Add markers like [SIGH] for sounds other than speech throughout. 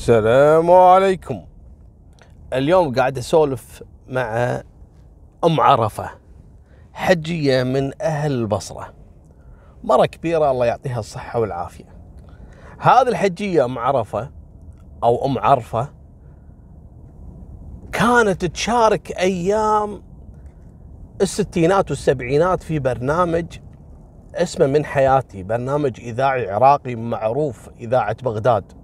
السلام عليكم. اليوم قاعد أسولف مع أم عرفة حجية من أهل البصرة. مرة كبيرة الله يعطيها الصحة والعافية. هذه الحجية أم عرفة أو أم عرفة كانت تشارك أيام الستينات والسبعينات في برنامج اسمه من حياتي برنامج إذاعي عراقي معروف إذاعة بغداد.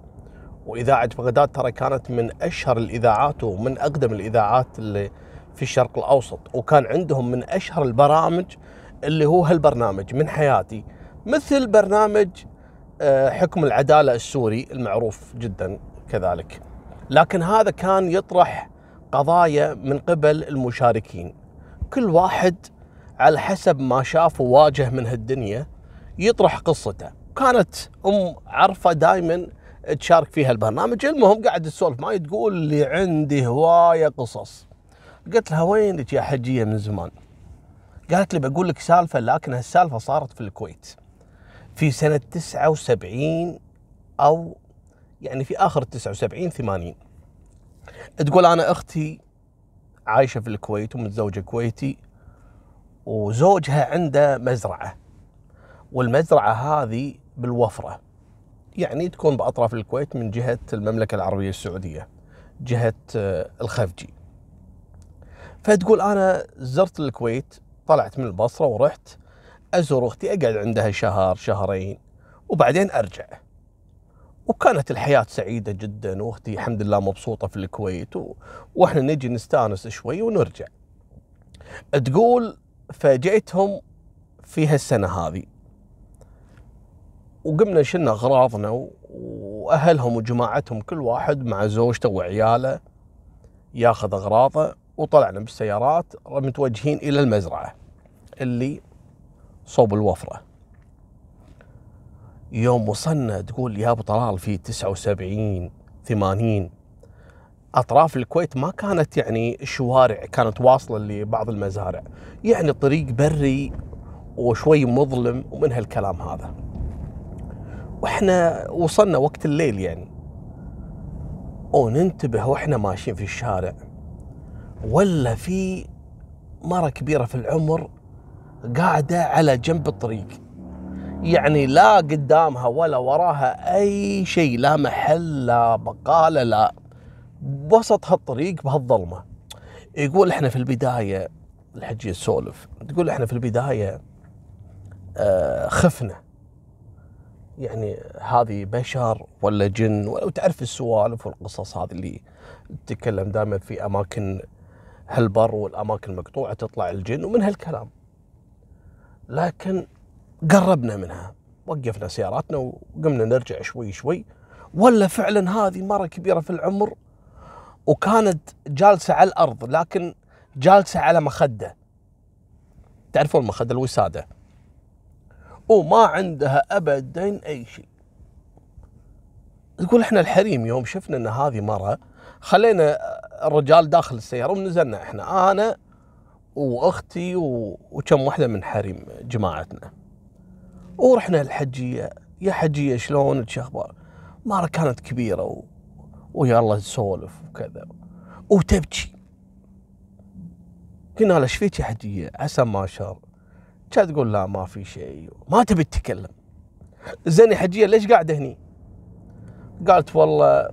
وإذاعة بغداد ترى كانت من أشهر الإذاعات ومن أقدم الإذاعات اللي في الشرق الأوسط وكان عندهم من أشهر البرامج اللي هو هالبرنامج من حياتي مثل برنامج آه، حكم العدالة السوري المعروف جدا كذلك. لكن هذا كان يطرح قضايا من قبل المشاركين. كل واحد على حسب ما شاف وواجه من هالدنيا يطرح قصته. كانت أم عرفة دائما تشارك في هالبرنامج المهم قاعد تسولف معي تقول لي عندي هواية قصص. قلت لها وينك يا حجية من زمان؟ قالت لي بقول لك سالفة لكن هالسالفة صارت في الكويت. في سنة 79 أو يعني في آخر 79 80 تقول أنا أختي عايشة في الكويت ومتزوجة كويتي وزوجها عنده مزرعة. والمزرعة هذه بالوفرة. يعني تكون بأطراف الكويت من جهة المملكة العربية السعودية جهة آه، الخفجي فتقول أنا زرت الكويت طلعت من البصرة ورحت أزور أختي أقعد عندها شهر شهرين وبعدين أرجع. وكانت الحياة سعيدة جدا وأختي الحمد لله مبسوطة في الكويت و... وإحنا نجي نستانس شوي ونرجع. تقول فجيتهم في هالسنة هذه. وقمنا شلنا اغراضنا وأهلهم وجماعتهم كل واحد مع زوجته وعياله ياخذ أغراضه وطلعنا بالسيارات متوجهين إلى المزرعة اللي صوب الوفرة. يوم وصلنا تقول يا أبو طلال في 79 80 أطراف الكويت ما كانت يعني الشوارع كانت واصلة لبعض المزارع. يعني طريق بري وشوي مظلم ومن هالكلام هذا. وإحنا وصلنا وقت الليل يعني. وننتبه وإحنا ماشيين في الشارع. ولا في مرة كبيرة في العمر قاعدة على جنب الطريق. يعني لا قدامها ولا وراها أي شيء لا محل لا بقالة لا. بوسط هالطريق بهالظلمة. يقول إحنا في البداية الحجي يسولف تقول إحنا في البداية آه، خفنا. يعني هذه بشر ولا جن ولا تعرف السوالف والقصص هذه اللي تتكلم دائما في أماكن هالبر والأماكن المقطوعة تطلع الجن ومن هالكلام. لكن قربنا منها وقفنا سياراتنا وقمنا نرجع شوي شوي ولا فعلا هذه مرة كبيرة في العمر وكانت جالسة على الأرض لكن جالسة على مخدة. تعرفون المخده الوسادة؟ وما عندها ابدا أي شيء. تقول إحنا الحريم يوم شفنا إن هذه مرة خلينا الرجال داخل السيارة ونزلنا إحنا أنا وأختي وكم واحدة من حريم جماعتنا. ورحنا الحجية يا حجية شلونك شو أخبار؟ مرة كانت كبيرة و... ويلا نسولف وكذا. وتبكي. قلنا لها إيش فيك يا حجية؟ عسى ما شر كانت تقول لا ما في شيء. ما تبي تتكلم. زين يا حجية ليش قاعدة هني؟ قالت والله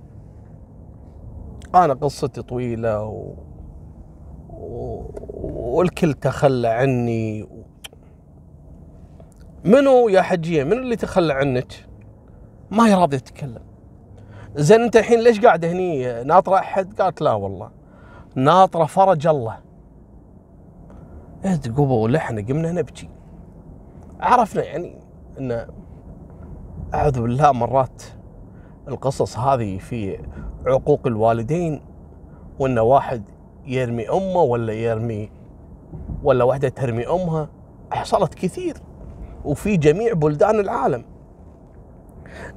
أنا قصتي طويلة و... و... والكل تخلى عني. منو يا حجية؟ منو اللي تخلى عنك؟ ما هي راضية تتكلم. زين أنت الحين ليش قاعدة هني؟ ناطرة أحد؟ قالت لا والله. ناطرة فرج الله. إيه تقول إحنا قمنا نبكي. عرفنا يعني إن أعوذ بالله مرات القصص هذه في عقوق الوالدين وإن واحد يرمي أمه ولا يرمي ولا واحدة ترمي أمها حصلت كثير وفي جميع بلدان العالم.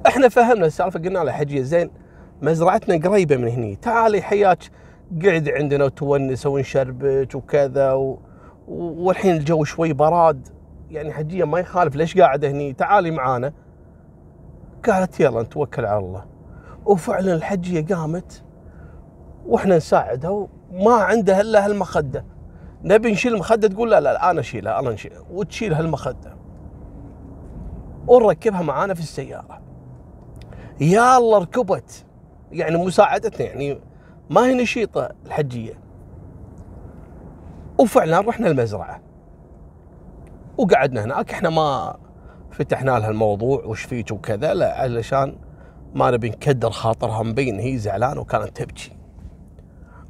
إحنا فهمنا السالفة قلنا له حجية زين مزرعتنا قريبة من هني تعالي حياك قعد عندنا وتونس ونشربك وكذا و... والحين الجو شوي براد. يعني حجية ما يخالف ليش قاعدة هني؟ تعالي معانا. قالت يلا نتوكل على الله. وفعلا الحجية قامت وإحنا نساعدها وما عندها إلا هالمخدة. نبي نشيل المخدة تقول لا لا, أنا أشيلها أنا نشيلها وتشيل هالمخدة. ونركبها معانا في السيارة. يا الله ركبت. يعني مساعدتنا يعني ما هي نشيطة الحجية. وفعلا رحنا المزرعة. وقعدنا هناك. إحنا ما فتحنا لها الموضوع وش فيك وكذا لا علشان ما نبي نكدر خاطرها مبين هي زعلانه وكانت تبكي.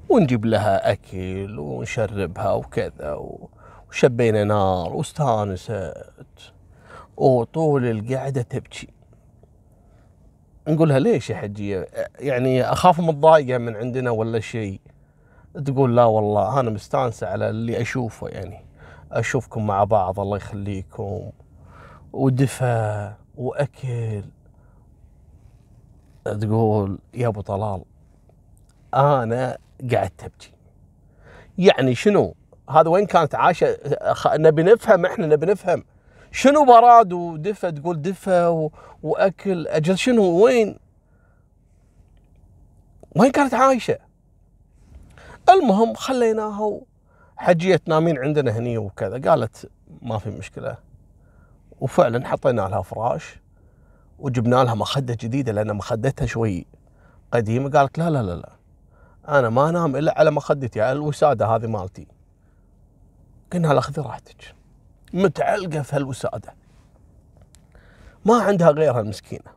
ونجيب لها أكل ونشربها وكذا وشبينا نار واستانست. وطول القعدة تبكي. نقولها ليش يا حجية؟ يعني أخاف متضايقة من عندنا ولا شيء؟ تقول لا والله أنا مستانسه على اللي أشوفه يعني. أشوفكم مع بعض الله يخليكم. ودفى وأكل. تقول يا أبو طلال أنا قاعد تبكي. يعني شنو؟ هذا وين كانت عاشه نبي نفهم إحنا نبي نفهم. شنو براد ودفى؟ تقول دفى و... وأكل. أجل شنو؟ وين؟ وين كانت عايشة؟ المهم خليناها حجيه نامين عندنا هني وكذا. قالت ما في مشكلة. وفعلا حطينا لها فراش وجبنا لها مخدة جديدة لأن مخدتها شوي قديمة. قالت لا لا لا لا أنا ما أنام إلا على مخدتي على الوسادة هذه مالتي. قلنا لها خذي راحتك. متعلقة في هالوسادة. ما عندها غيرها المسكينة.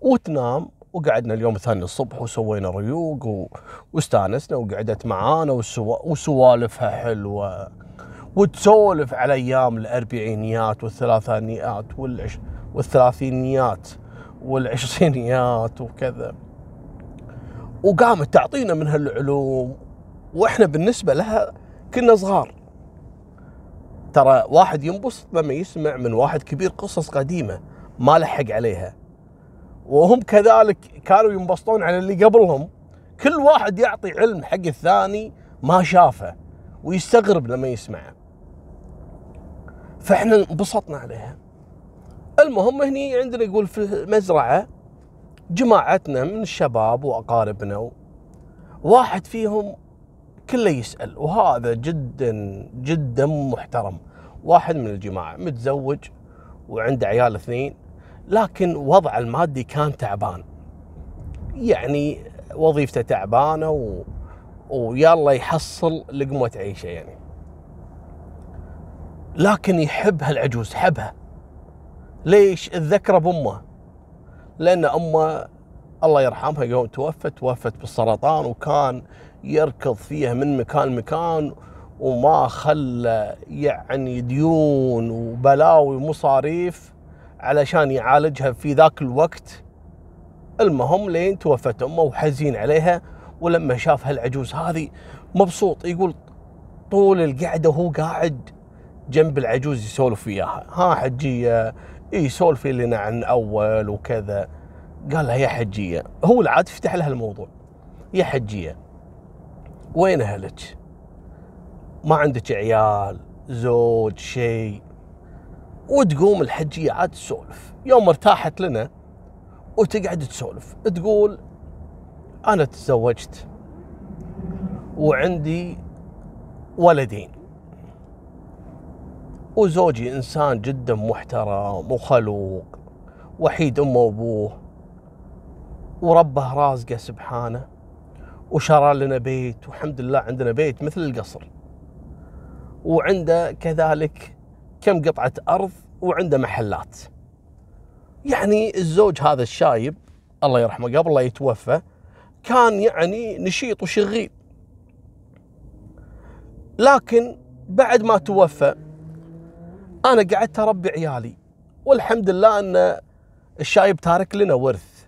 وتنام وقعدنا اليوم الثاني الصبح وسوينا ريوق واستانسنا وقعدت معانا وسوالفها حلوة وتسولف على أيام الأربعينيات والثلاثينيات والعش والثلاثينيات والعشرينيات وكذا. وقامت تعطينا من هالعلوم وإحنا بالنسبة لها كنا صغار. ترى واحد ينبسط لما يسمع من واحد كبير قصص قديمة ما لحق عليها. وهم كذلك كانوا ينبسطون على اللي قبلهم. كل واحد يعطي علم حق الثاني ما شافه ويستغرب لما يسمعه. فإحنا انبسطنا عليها. المهم هني عندنا يقول في المزرعة جماعتنا من الشباب وأقاربنا واحد فيهم كله يسأل وهذا جدا جدا محترم. واحد من الجماعة متزوج وعنده عيال اثنين لكن وضعه المادي كان تعبان. يعني وظيفته تعبانة و... ويلا يحصل لقمة عيشه يعني. لكن يحب هالعجوز حبها. ليش؟ الذكرى بأمه. لأن أمه الله يرحمها يوم توفت توفت بالسرطان وكان يركض فيها من مكان لمكان وما خلى يعني ديون وبلاوي ومصاريف علشان يعالجها في ذاك الوقت. المهم لين توفت أمه وحزين عليها ولما شاف هالعجوز هذه مبسوط يقول طول القعدة وهو قاعد جنب العجوز يسولف وياها. ها حجية يسولف لنا عن أول وكذا. قال لها يا حجية. هو العاد فتح لها الموضوع. يا حجية وين أهلك؟ ما عندك عيال زوج شيء؟ وتقوم الحجيه عاد تسولف. يوم ارتاحت لنا وتقعد تسولف تقول أنا تزوجت وعندي ولدين وزوجي إنسان جدا محترم وخلوق وحيد أمه وأبوه وربه رازقه سبحانه وشرى لنا بيت والحمد لله عندنا بيت مثل القصر. وعنده كذلك كم قطعة أرض وعنده محلات. يعني الزوج هذا الشايب الله يرحمه قبل لا يتوفى كان يعني نشيط وشغيل. لكن بعد ما توفى أنا قعدت أربي عيالي والحمد لله أن الشايب تارك لنا ورث.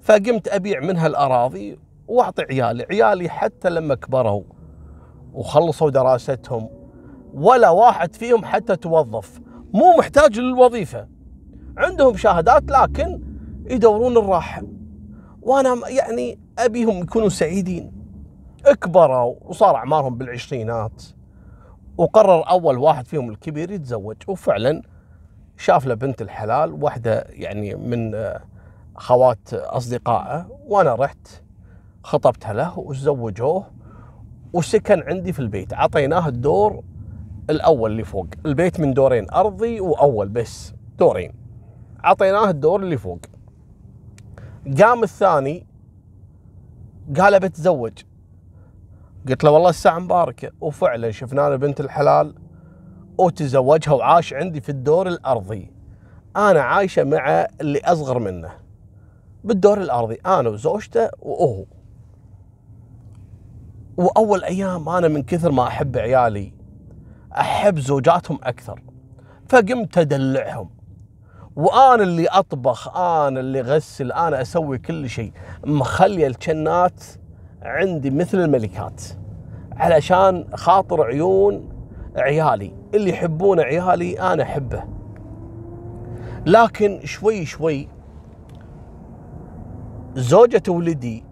فقمت أبيع منها الأراضي وأعطي عيالي عيالي حتى لما كبروا وخلصوا دراستهم ولا واحد فيهم حتى توظف. مو محتاج للوظيفة. عندهم شهادات لكن يدورون الراحة. وأنا يعني أبيهم يكونوا سعيدين. كبروا وصار أعمارهم بالعشرينات. وقرر أول واحد فيهم الكبير يتزوج. وفعلا شاف له بنت الحلال واحدة يعني من خوات أصدقائه. وأنا رحت خطبتها له وتزوجوه وسكن عندي في البيت. عطيناه الدور الأول اللي فوق. البيت من دورين أرضي وأول بس دورين. عطيناه الدور اللي فوق. قام الثاني قال بتزوج قلت له والله الساعة مباركة. وفعلا شفنا له بنت الحلال وتزوجها وعاش عندي في الدور الأرضي. أنا عايشة مع اللي أصغر منه. بالدور الأرضي أنا وزوجته وهو. وأول أيام أنا من كثر ما أحب عيالي. أحب زوجاتهم أكثر فقمت أدلعهم. وأنا اللي أطبخ أنا اللي أغسل أنا أسوي كل شيء. مخلي الجنات عندي مثل الملكات علشان خاطر عيون عيالي. اللي يحبون عيالي أنا أحبه. لكن شوي شوي زوجة ولدي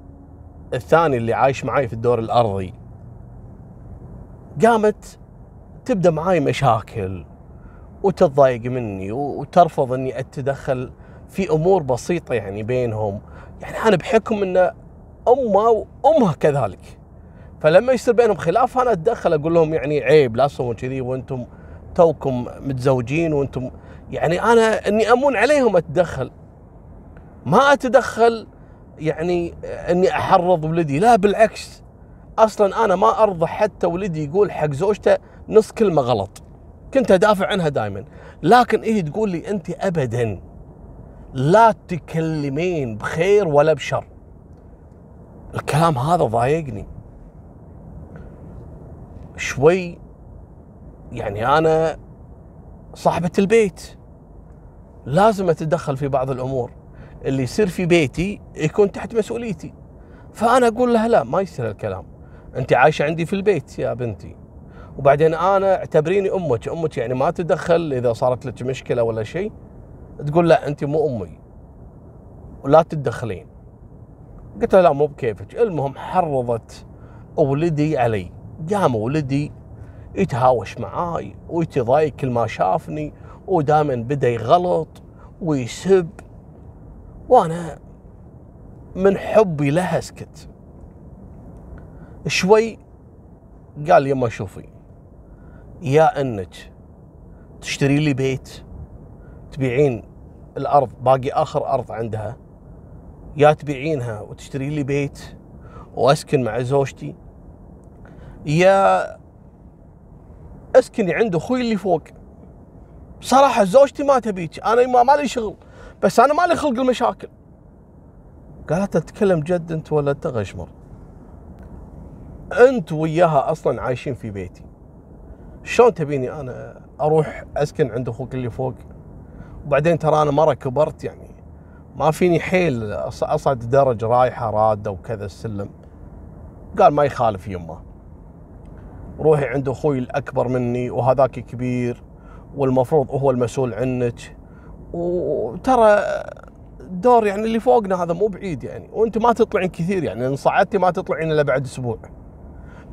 الثاني اللي عايش معي في الدور الأرضي قامت تبدأ معاي مشاكل وتتضايق مني وترفض إني أتدخل في أمور بسيطة يعني بينهم. يعني أنا بحكم إن أمه وأمها كذلك. فلما يصير بينهم خلاف أنا أتدخل أقول لهم يعني عيب لا تسوون كذي وأنتم توكم متزوجين وأنتم يعني أنا إني أمون عليهم أتدخل. ما أتدخل يعني إني أحرض ولدي لا بالعكس. أصلا أنا ما أرضى حتى ولدي يقول حق زوجته نص كلمة غلط. كنت أدافع عنها دائما لكن هي إيه تقول لي أنت ابدا لا تكلمين بخير ولا بشر. الكلام هذا ضايقني. شوي يعني أنا صاحبة البيت. لازم أتدخل في بعض الأمور. اللي يصير في بيتي يكون تحت مسؤوليتي. فأنا أقول لها لا ما يصير الكلام أنت عايشة عندي في البيت يا بنتي. وبعدين أنا اعتبريني أمك. أمك يعني ما تدخل إذا صارت لك مشكلة ولا شيء تقول لا أنت مو أمي. ولا تتدخلين قلت لها لا مو بكيفك. المهم حرضت ولدي علي. قام ولدي يتهاوش معاي ويتضايق كل ما شافني ودائما بدا يغلط ويسب. وأنا من حبي لها سكت شوي قال يما شوفي. يا انك تشتري لي بيت تبيعين الأرض باقي آخر أرض عندها يا تبيعينها وتشتري لي بيت وأسكن مع زوجتي يا أسكني عند أخوي اللي فوق. بصراحه زوجتي ما تبيك أنا ما مالي شغل بس أنا مالي خلق المشاكل. قالت تتكلم جد أنت ولا تغشمر؟ أنت وياها أصلا عايشين في بيتي. شلون تبيني أنا أروح أسكن عند أخوك اللي فوق؟ وبعدين ترى أنا مرة كبرت يعني ما فيني حيل أصعد درج رايحة رادة وكذا السلم. قال ما يخالف يمه. روحي عند أخوي الأكبر مني وهذاك كبير والمفروض هو المسؤول عنك. وترى دور يعني اللي فوقنا هذا مو بعيد يعني. وانت ما تطلعين كثير يعني إن صعدتي ما تطلعين إلا بعد أسبوع.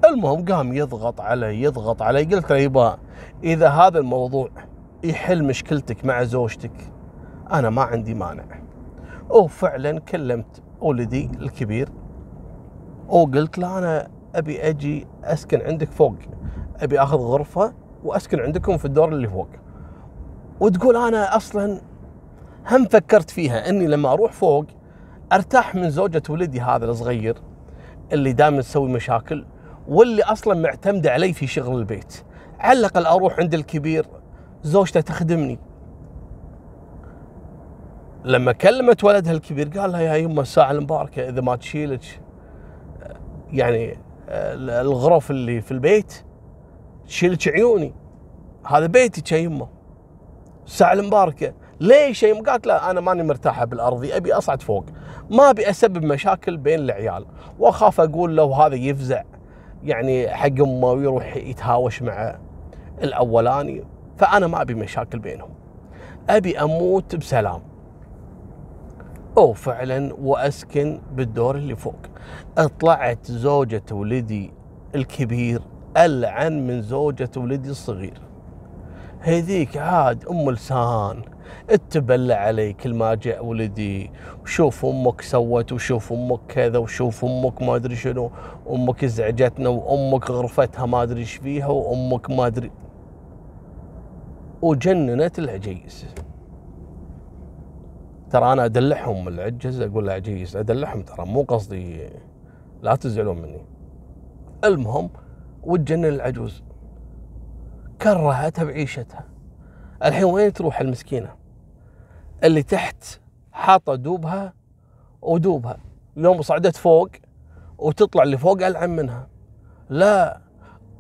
المهم قام يضغط علي يضغط علي قلت له يبا إذا هذا الموضوع يحل مشكلتك مع زوجتك أنا ما عندي مانع. وفعلا كلمت ولدي الكبير وقلت له أنا أبي أجي أسكن عندك فوق أبي آخذ غرفة وأسكن عندكم في الدور اللي فوق. وتقول أنا أصلا هم فكرت فيها إني لما أروح فوق أرتاح من زوجة ولدي هذا الصغير اللي دائما تسوي مشاكل واللي أصلا معتمدة علي في شغل البيت. على الأقل أروح عند الكبير زوجته تخدمني. لما كلمت ولدها الكبير قال لها يا يمه الساعة المباركة إذا ما تشيلك يعني الغرف اللي في البيت تشيلك عيوني. هذا بيتك يا يمه. الساعة المباركة. ليش يا قالت لا أنا ماني مرتاحة بالأرضي أبي أصعد فوق. ما أبي أسبب مشاكل بين العيال. وأخاف أقول له هذا يفزع. يعني حق امه ويروح يتهاوش مع الأولاني فأنا ما أبي مشاكل بينهم. أبي أموت بسلام. أو فعلا وأسكن بالدور اللي فوق. طلعت زوجة ولدي الكبير ألعن من زوجة ولدي الصغير. هذيك عاد أم لسان. اتبلع علي كل ما جاء ولدي. وشوف أمك سوت وشوف أمك كذا وشوف أمك ما أدري شنو. أمك ازعجتنا وأمك غرفتها ما أدري إيش فيها وأمك ما أدري. وجننت العجيز. ترى أنا أدلعهم العجز أقول له عجيز أدلعهم ترى مو قصدي لا تزعلون مني. المهم وتجنن العجوز. كرهتها بعيشتها. الحين وين تروح المسكينة؟ اللي تحت حاطة دوبها ودوبها. يوم صعدت فوق وتطلع اللي فوق ألعن منها. لا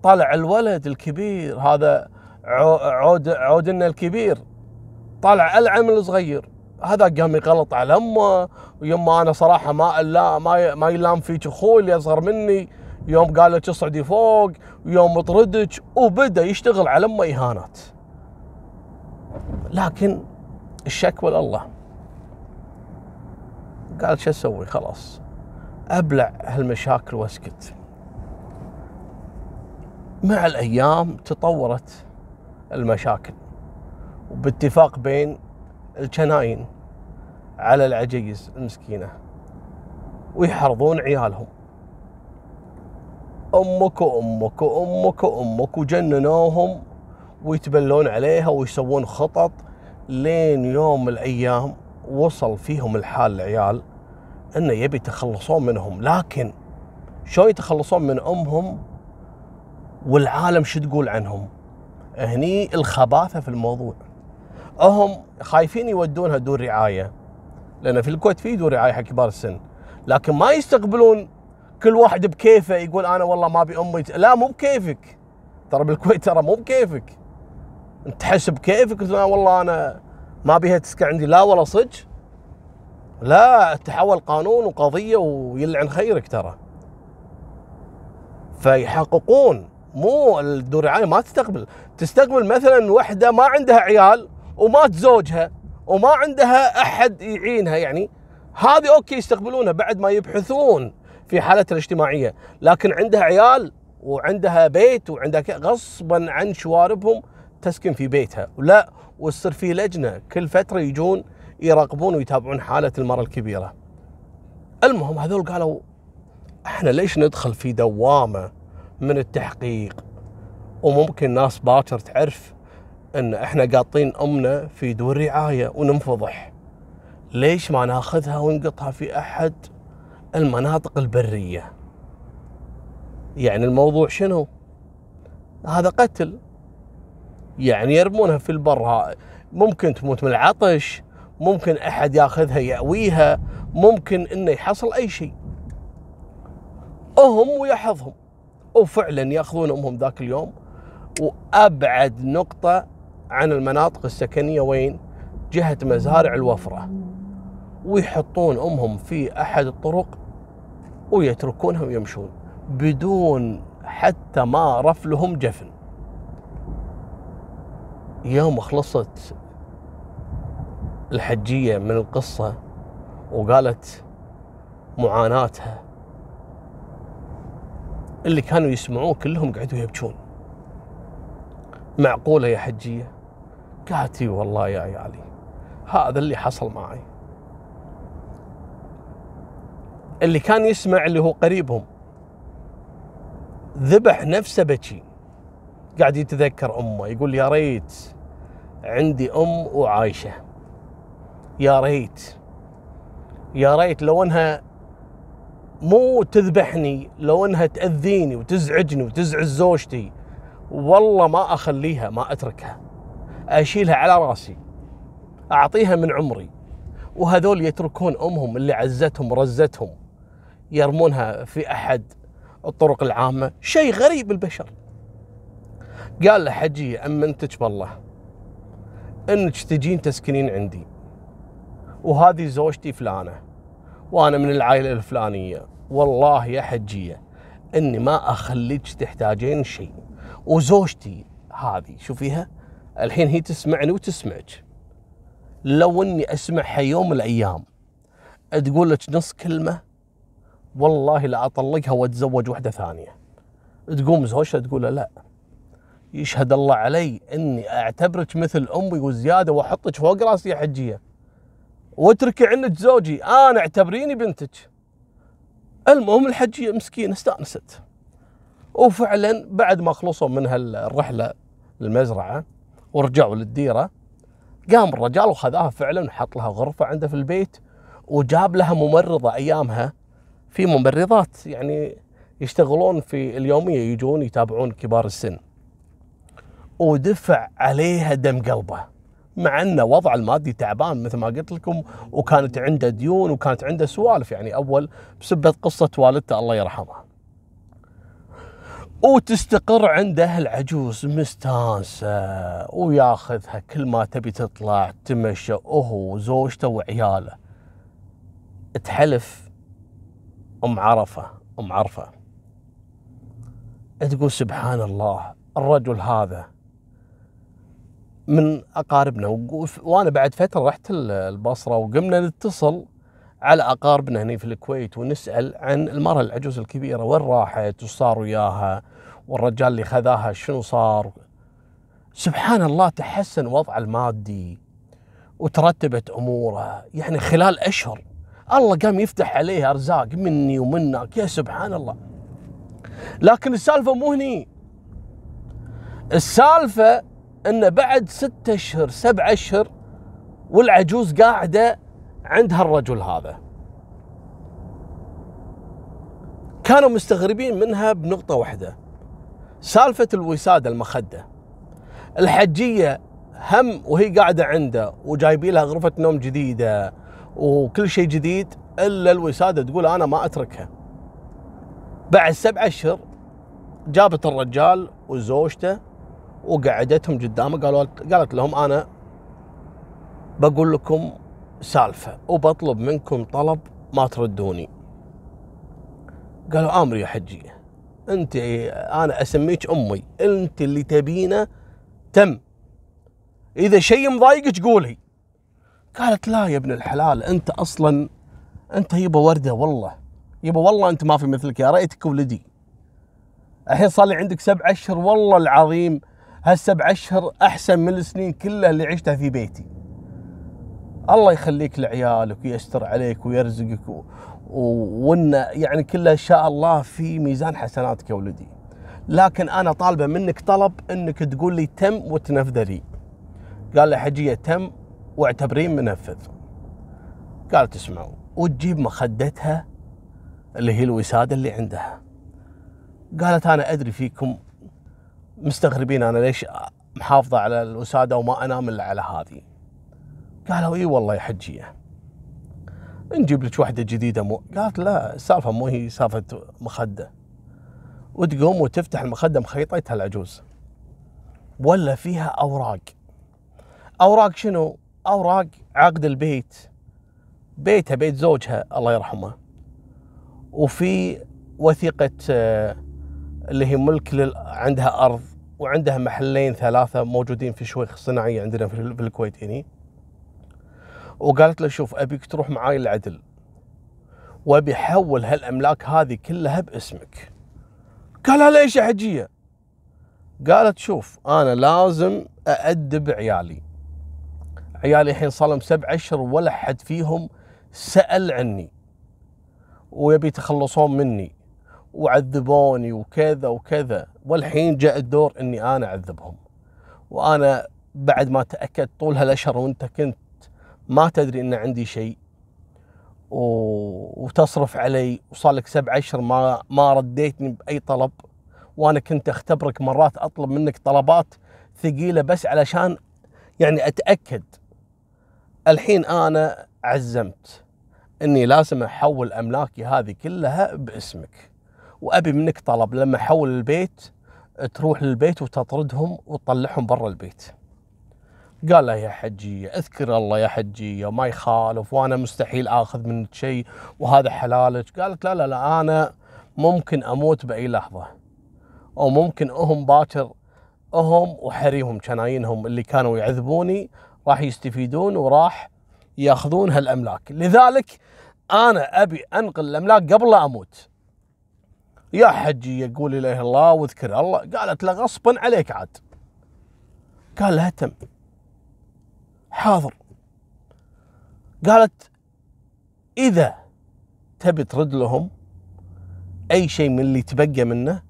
طلع الولد الكبير هذا عود عودنا الكبير. طلع ألعن من الصغير. هذا قام يغلط على أمه ويما أنا صراحة ما لا ما ما يلام فيك أخوي اللي أصغر مني. يوم قال لك اصعدي فوق ويوم طردك وبدأ يشتغل على امه اهانات لكن الشكوى لله قال شو أسوي؟ خلاص. أبلع هالمشاكل وأسكت. مع الأيام تطورت المشاكل. وباتفاق بين الجناين على العجيز المسكينة. ويحرضون عيالهم. أمك وأمك وأمك وأمك وجننوهم ويتبلون عليها ويسوون خطط لين يوم الأيام وصل فيهم الحال العيال إنه يبي يتخلصون منهم. لكن شلون يتخلصون من أمهم؟ والعالم شو تقول عنهم؟ هني الخباثة في الموضوع. هم خايفين يودونها دور رعاية لأن في الكويت في دور رعاية حق كبار السن لكن ما يستقبلون كل واحد بكيفه يقول أنا والله ما أبي امي لا مو بكيفك. ترى بالكويت ترى مو بكيفك. أنت تحس بكيفك لا والله أنا ما بيها تسكن عندي. لا ولا صدق. لا تحول قانون وقضية ويلعن خيرك ترى. فيحققون. مو الدور ما تستقبل. تستقبل مثلا وحدة ما عندها عيال ومات زوجها وما عندها أحد يعينها يعني. هذه أوكي يستقبلونها بعد ما يبحثون. في حالتها الاجتماعية لكن عندها عيال وعندها بيت وعندها غصبا عن شواربهم تسكن في بيتها لا وتصير في لجنة كل فترة يجون يراقبون ويتابعون حالة المرأة الكبيرة. المهم هذول قالوا إحنا ليش ندخل في دوامة من التحقيق وممكن ناس باكر تعرف إن إحنا قاطين أمنا في دور رعاية وننفضح. ليش ما ناخذها ونقطها في أحد المناطق البرية؟ يعني الموضوع شنو؟ هذا قتل يعني يرمونها في البر ممكن تموت من العطش ممكن أحد ياخذها يأويها ممكن إنه يحصل أي شيء هم ويحظهم وفعلا يأخذون أمهم ذاك اليوم وأبعد نقطة عن المناطق السكنية وين؟ جهة مزارع الوفرة ويحطون أمهم في أحد الطرق ويتركونها ويمشون بدون حتى ما رفلهم جفن. يوم خلصت الحجية من القصة وقالت معاناتها اللي كانوا يسمعوه كلهم قعدوا يبكون. معقولة يا حجية؟ قالت والله يا عيالي هذا اللي حصل معي. اللي كان يسمع اللي هو قريبهم. ذبح نفسه بكي قاعد يتذكر أمه يقول يا ريت عندي أم وعايشة. يا ريت. يا ريت لو إنها مو تذبحني لو إنها تأذيني وتزعجني وتزعج زوجتي والله ما أخليها ما أتركها. أشيلها على رأسي. أعطيها من عمري. وهذول يتركون أمهم اللي عزتهم ورزتهم. يرمونها في أحد الطرق العامة شيء غريب البشر. قال له حجي امنتك بالله. إنك تجين تسكنين عندي. وهذه زوجتي فلانة وأنا من العائلة الفلانية. والله يا حجيه إني ما أخليك تحتاجين شيء. وزوجتي هذه شوفيها الحين هي تسمعني وتسمعك. لو إني أسمعها يوم من الأيام تقول لك نص كلمة والله لا أطلقها وأتزوج واحدة ثانية. تقوم زوجها تقول لا. يشهد الله علي إني أعتبرك مثل أمي وزيادة وأحطك فوق رأسي يا حجية. واتركي عنك زوجي أنا أعتبريني بنتك. المهم الحجية مسكينة استأنست. وفعلا بعد ما خلصوا من هالرحلة المزرعه ورجعوا للديرة قام الرجال وخذاها فعلا وحط لها غرفة عنده في البيت وجاب لها ممرضة أيامها في ممرضات يعني يشتغلون في اليومية يجون يتابعون كبار السن ودفع عليها دم قلبه مع إنه وضع المادي تعبان مثل ما قلت لكم وكانت عنده ديون وكانت عنده سوالف يعني أول بسبة قصة والدته الله يرحمها. وتستقر عنده العجوز مستانسة وياخذها كل ما تبي تطلع تمشى هو وزوجته وعياله. تحلف أم عرفة أم عرفة. تقول سبحان الله الرجل هذا من أقاربنا. وأنا بعد فترة رحت البصرة وقمنا نتصل على أقاربنا هنا في الكويت ونسأل عن المرأة العجوز الكبيرة وين راحت وش صار وياها والرجال اللي خذاها شنو صار. سبحان الله تحسن وضعه المادي وترتبت أموره. يعني خلال أشهر الله قام يفتح عليه أرزاق مني ومنك يا سبحان الله لكن السالفة مو هني. السالفة انه بعد ستة أشهر سبع أشهر والعجوز قاعدة عند هالرجل هذا. كانوا مستغربين منها بنقطة واحدة. سالفة الوسادة المخدة. الحجية هم وهي قاعدة عنده وجايبين لها غرفة نوم جديدة. وكل شيء جديد إلا الوسادة تقول أنا ما أتركها. بعد سبع أشهر جابت الرجال وزوجته وقعدتهم قدامه قالوا قالت لهم أنا بقول لكم سالفة وبطلب منكم طلب ما تردوني. قالوا أمر يا حجي أنت أنا أسميك أمي أنت اللي تبينه تم. إذا شيء مضايقك قولي. قالت لا يا ابن الحلال أنت أصلا أنت يبا وردة والله. يبا والله أنت ما في مثلك يا ريتك ولدي. الحين صار لي عندك سبع أشهر والله العظيم هالسبع أشهر أحسن من السنين كلها اللي عشتها في بيتي. الله يخليك لعيالك ويستر عليك ويرزقك وإن يعني كله إن شاء الله في ميزان حسناتك يا ولدي. لكن أنا طالبة منك طلب إنك تقول لي تم وتنفذ لي قال له حجية تم واعتبرين منفذ. قالت اسمعوا وتجيب مخدتها اللي هي الوساده اللي عندها. قالت أنا أدري فيكم مستغربين أنا ليش محافظة على الوسادة وما أنام إلا على هذه. قالوا إي والله يا حجية. نجيب لك واحدة جديدة مو قالت لا السالفة مو هي سالفة مخدة. وتقوم وتفتح المخدة مخيطتها العجوز. ولا فيها أوراق. أوراق شنو؟ أوراق عقد البيت. بيتها بيت زوجها الله يرحمه. وفي وثيقة آه، اللي هي ملك لل... عندها أرض وعندها محلين ثلاثة موجودين في شويخ صناعيه عندنا في الكويت هنا وقالت له شوف أبيك تروح معاي العدل وأبي احول هالأملاك هذه كلها باسمك. قال ليش يا حجية؟ قالت شوف أنا لازم أأدب عيالي. عيالي الحين صار لهم سبع أشهر ولا حد فيهم سأل عني. ويبي يتخلصون مني وعذبوني وكذا وكذا. والحين جاء الدور إني أنا أعذبهم. وأنا بعد ما تأكدت طول هالأشهر وأنت كنت ما تدري إن عندي شيء. وتصرف علي وصار لك سبع أشهر ما ما رديتني بأي طلب. وأنا كنت أختبرك مرات أطلب منك طلبات ثقيلة بس علشان يعني أتأكد الحين أنا عزمت إني لازم أحول أملاكي هذه كلها باسمك وأبي منك طلب لما أحول البيت تروح للبيت وتطردهم وتطلعهم برا البيت. قال له يا حجية أذكر الله يا حجية ما يخالف وأنا مستحيل آخذ منك شيء وهذا حلالك. قالت لا لا لا أنا ممكن أموت بأي لحظة أو ممكن أهم باكر أهم وحريمهم شناينهم اللي كانوا يعذبوني راح يستفيدون وراح ياخذون هالأملاك. لذلك أنا أبي أنقل الأملاك قبل لا أموت. يا حجية قولي لا إله الله واذكر الله. قالت له غصبا عليك عاد. قال لها تم. حاضر. قالت إذا تبي ترد لهم أي شيء من اللي تبقى منه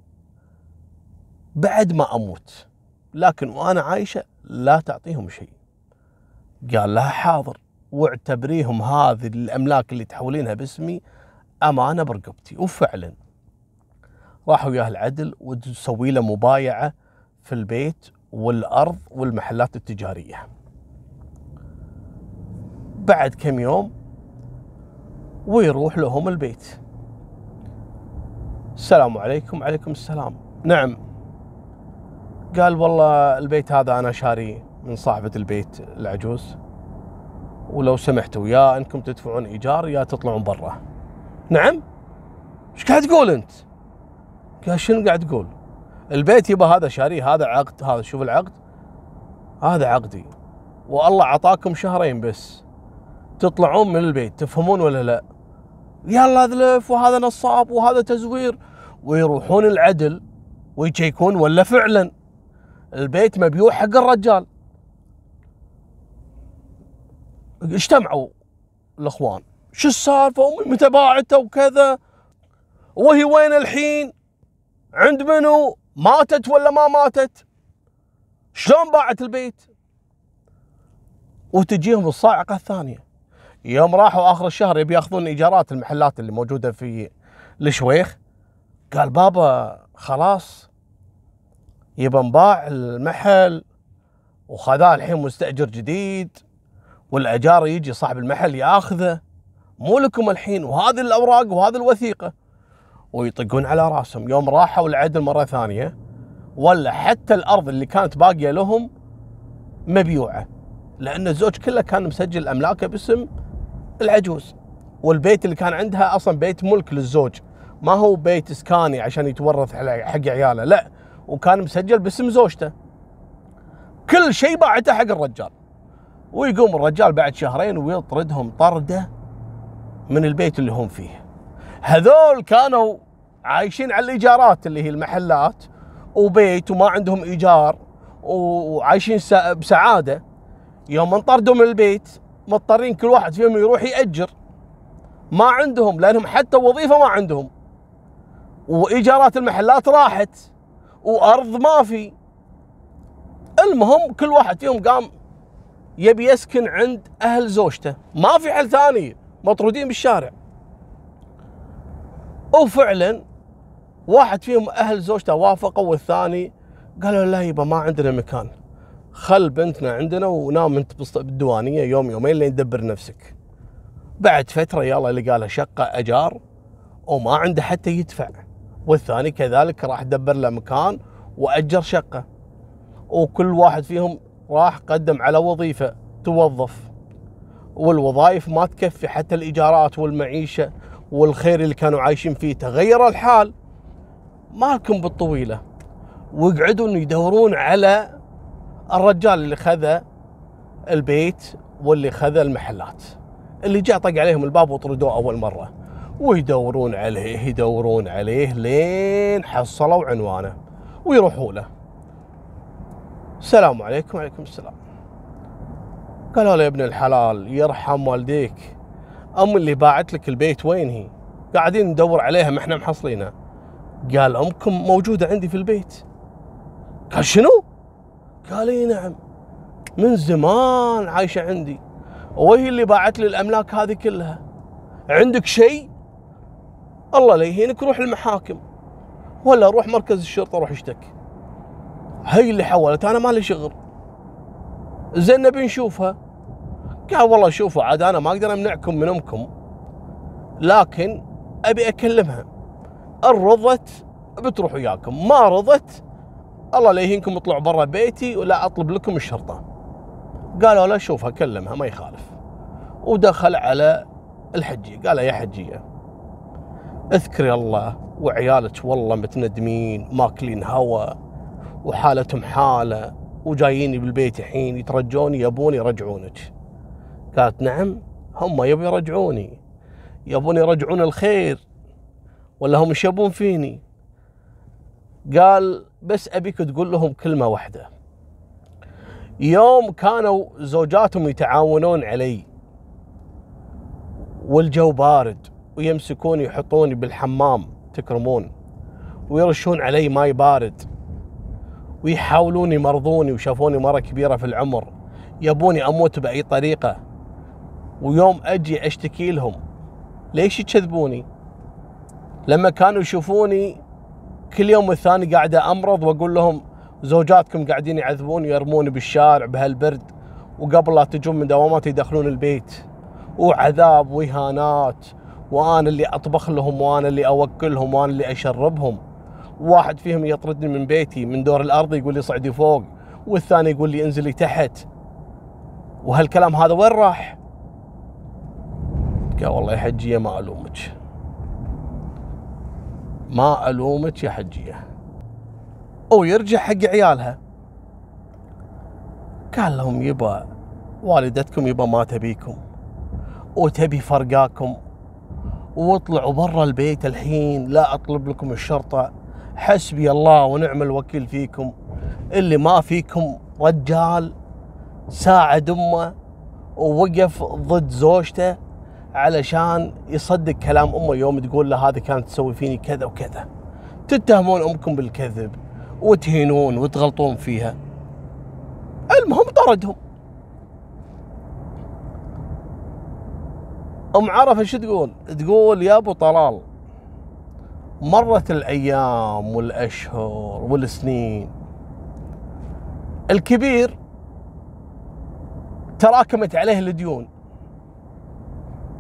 بعد ما أموت. لكن وأنا عايشة لا تعطيهم شيء. قال لها حاضر واعتبريهم هذه الأملاك اللي تحولينها باسمي أمانة برقبتي وفعلا راحوا وياه العدل وتسوي له مبايعة في البيت والأرض والمحلات التجارية. بعد كم يوم ويروح لهم البيت. السلام عليكم عليكم السلام. نعم. قال والله البيت هذا أنا شاريه من صاحبة البيت العجوز ولو سمحتوا يا انكم تدفعون إيجار يا تطلعون برا. نعم؟ إيش قاعد تقول أنت؟ قال شنو قاعد تقول؟ البيت يبا هذا شاريه هذا عقد هذا شوف العقد هذا عقدي والله عطاكم شهرين بس تطلعون من البيت تفهمون ولا لا؟ يلا ذلف وهذا نصاب وهذا تزوير ويروحون العدل ويشيكون ولا فعلا البيت مبيوع حق الرجال اجتمعوا الأخوان. شو السالفة؟ امي متى باعته وكذا. وهي وين الحين؟ عند منو؟ ماتت ولا ما ماتت؟ شلون باعت البيت؟ وتجيهم الصاعقة الثانية. يوم راحوا آخر الشهر يبي يأخذون إيجارات المحلات اللي موجودة في الشويخ. قال بابا خلاص يبى نباع المحل. وخذاه الحين مستأجر جديد. والأجار يجي صاحب المحل ياخذه. مو لكم الحين وهذه الأوراق وهذه الوثيقة. ويطقون على راسهم. يوم راحوا العدل مرة ثانية ولا حتى الأرض اللي كانت باقية لهم مبيوعة. لأن الزوج كله كان مسجل املاكه باسم العجوز. والبيت اللي كان عندها أصلا بيت ملك للزوج. ما هو بيت إسكاني عشان يتورث حق عياله لا. وكان مسجل باسم زوجته. كل شيء باعته حق الرجال. ويقوم الرجال بعد شهرين ويطردهم طرده من البيت اللي هم فيه. هذول كانوا عايشين على الإيجارات اللي هي المحلات وبيت وما عندهم إيجار وعايشين بسعادة. يوم انطردوا من البيت مضطرين كل واحد فيهم يروح يأجر. ما عندهم لأنهم حتى وظيفة ما عندهم. وإيجارات المحلات راحت وأرض ما في. المهم كل واحد فيهم قام يبي يسكن عند أهل زوجته. ما في حل ثاني مطرودين بالشارع. وفعلا واحد فيهم أهل زوجته وافقوا والثاني قالوا لا يبا ما عندنا مكان. خل بنتنا عندنا ونام انت بالديوانية يوم يومين لين تدبر نفسك. بعد فترة يلا لقى له شقة أجار وما عنده حتى يدفع. والثاني كذلك راح دبر له مكان وأجر شقة. وكل واحد فيهم راح قدم على وظيفة توظف. والوظائف ما تكفي حتى الإيجارات والمعيشة والخير اللي كانوا عايشين فيه تغير الحال. مالكم بالطويلة. ويقعدون يدورون على الرجال اللي خذ البيت واللي خذ المحلات. اللي جاء طق عليهم الباب وطردوه أول مرة. ويدورون عليه يدورون عليه لين حصلوا عنوانه. ويروحوا له. السلام عليكم وعليكم السلام. قالوا له يا ابن الحلال يرحم والديك. أم اللي باعت لك البيت وين هي؟ قاعدين ندور عليها ما إحنا محصلينها. قال أمكم موجودة عندي في البيت. قال شنو؟ قال إي نعم من زمان عايشة عندي. وهي اللي باعت لي الأملاك هذه كلها. عندك شيء؟ الله لا يهينك روح المحاكم. ولا روح مركز الشرطة روح اشتكي. هي اللي حولت أنا مالي شغل. زين نبي نشوفها. قال والله شوفوا عاد أنا ما أقدر أمنعكم من أمكم. لكن أبي أكلمها. ان رضت بتروح وياكم ما رضت الله لا يهينكم اطلعوا برا بيتي ولا أطلب لكم الشرطة. قالوا لا شوفها كلمها ما يخالف. ودخل على الحجي قال يا حجية اذكري الله وعيالك والله متندمين ماكلين هوا. وحالتهم حالة وجاييني بالبيت الحين يترجوني يبون يرجعونك. قالت نعم هم يبوا يرجعوني. يبون يرجعون الخير ولا هم إيش يبون فيني؟ قال بس أبيك تقول لهم كلمة واحدة. يوم كانوا زوجاتهم يتعاونون علي والجو بارد ويمسكوني يحطوني بالحمام تكرمون ويرشون علي ماي بارد. ويحاولون يمرضوني وشافوني مرة كبيرة في العمر. يبوني أموت بأي طريقة. ويوم أجي أشتكي لهم. ليش يكذبوني؟ لما كانوا يشوفوني كل يوم والثاني قاعد أمرض وأقول لهم زوجاتكم قاعدين يعذبوني ويرموني بالشارع بهالبرد وقبل لا تجون من دوامات يدخلون البيت. وعذاب واهانات وأنا اللي أطبخ لهم وأنا اللي أوكلهم وأنا اللي أشربهم. واحد فيهم يطردني من بيتي من دور الأرض يقول لي صعدي فوق والثاني يقول لي انزلي تحت. وهالكلام هذا وين راح؟ قال والله يا حجيه ما ألومك. ما ألومك يا حجيه ويرجع حق عيالها. قال لهم يبا والدتكم يبا ما تبيكم. وتبي فرقاكم. واطلعوا برا البيت الحين لا أطلب لكم الشرطة. حسبي الله ونعم الوكيل فيكم. اللي ما فيكم رجال ساعد أمه ووقف ضد زوجته علشان يصدق كلام أمه يوم تقول له هذه كانت تسوي فيني كذا وكذا. تتهمون أمكم بالكذب وتهينون وتغلطون فيها. المهم طردهم. أم عرفة شو تقول؟ تقول يا أبو طلال مرت الأيام والأشهر والسنين. الكبير تراكمت عليه الديون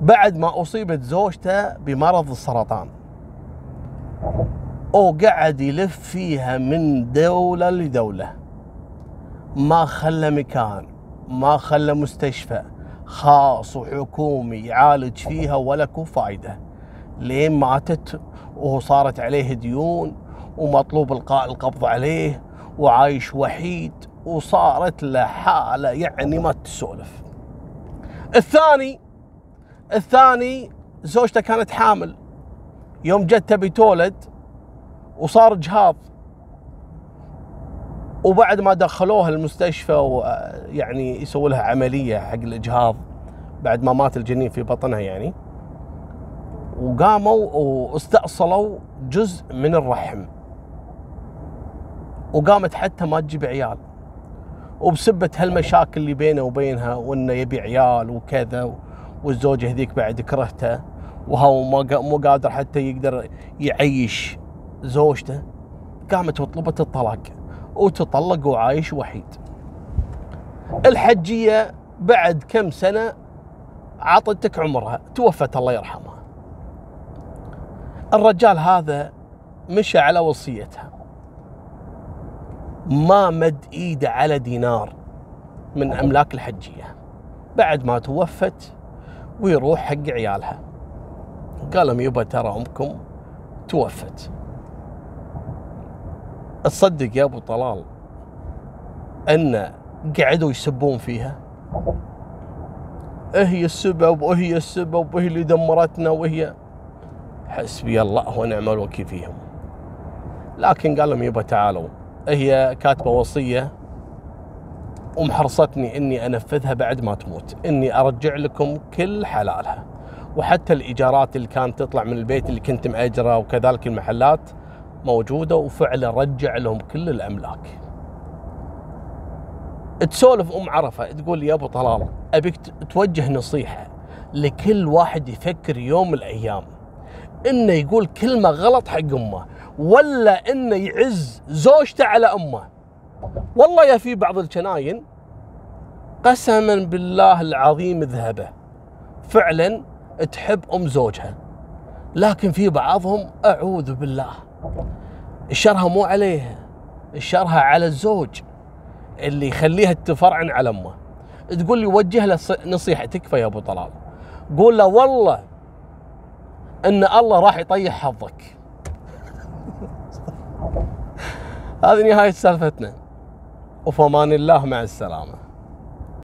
بعد ما أصيبت زوجته بمرض السرطان. وقعد يلف فيها من دولة لدولة. ما خلى مكان ما خلى مستشفى خاص وحكومي يعالج فيها ولا كو فايدة. لين ماتت وصارت عليه ديون ومطلوب إلقاء القبض عليه وعايش وحيد وصارت له حالة يعني ما تسولف. الثاني الثاني زوجته كانت حامل. يوم جت تبي تولد وصار جهاض. وبعد ما دخلوها المستشفى ويعني يسووا لها عملية حق الاجهاض بعد ما مات الجنين في بطنها يعني. وقاموا واستأصلوا جزء من الرحم. وقامت حتى ما تجيب عيال. وبسبة هالمشاكل اللي بينه وبينها وإنه يبي عيال وكذا والزوجة هذيك بعد كرهته وهو مو قادر حتى يقدر يعيش زوجته قامت وطلبت الطلاق. وتطلق وعايش وحيد. الحجية بعد كم سنة عطتك عمرها توفت الله يرحمها. الرجال هذا مشى على وصيتها. ما مد ايده على دينار من أملاك الحجية. بعد ما توفت ويروح حق عيالها. قال لهم يبا ترى أمكم توفت. تصدق يا أبو طلال أن قعدوا يسبون فيها. هي السبب وهي السبب وهي اللي دمرتنا وهي حسبي الله ونعم الوكيل فيهم. لكن قال لهم يبا تعالوا هي كاتبة وصية ومحرصتني إني أنفذها بعد ما تموت إني أرجع لكم كل حلالها. وحتى الإيجارات اللي كانت تطلع من البيت اللي كنت مأجرة وكذلك المحلات موجودة وفعلا رجع لهم كل الأملاك. تسولف أم عرفة تقول يا أبو طلال أبيك توجه نصيحة لكل واحد يفكر يوم من الأيام. إنه يقول كلمة غلط حق أمه ولا إنه يعز زوجته على أمه. والله يا في بعض الجناين قسما بالله العظيم ذهبه. فعلا تحب أم زوجها لكن في بعضهم أعوذ بالله الشرها مو عليها الشرها على الزوج اللي يخليها تفرعن على أمه. تقول لي وجه له نصيحه تكفى يا أبو طلال. قول له والله إن الله راح يطيح حظك. [LAUGHS] هذه نهاية سالفتنا. وفمان الله مع السلامة.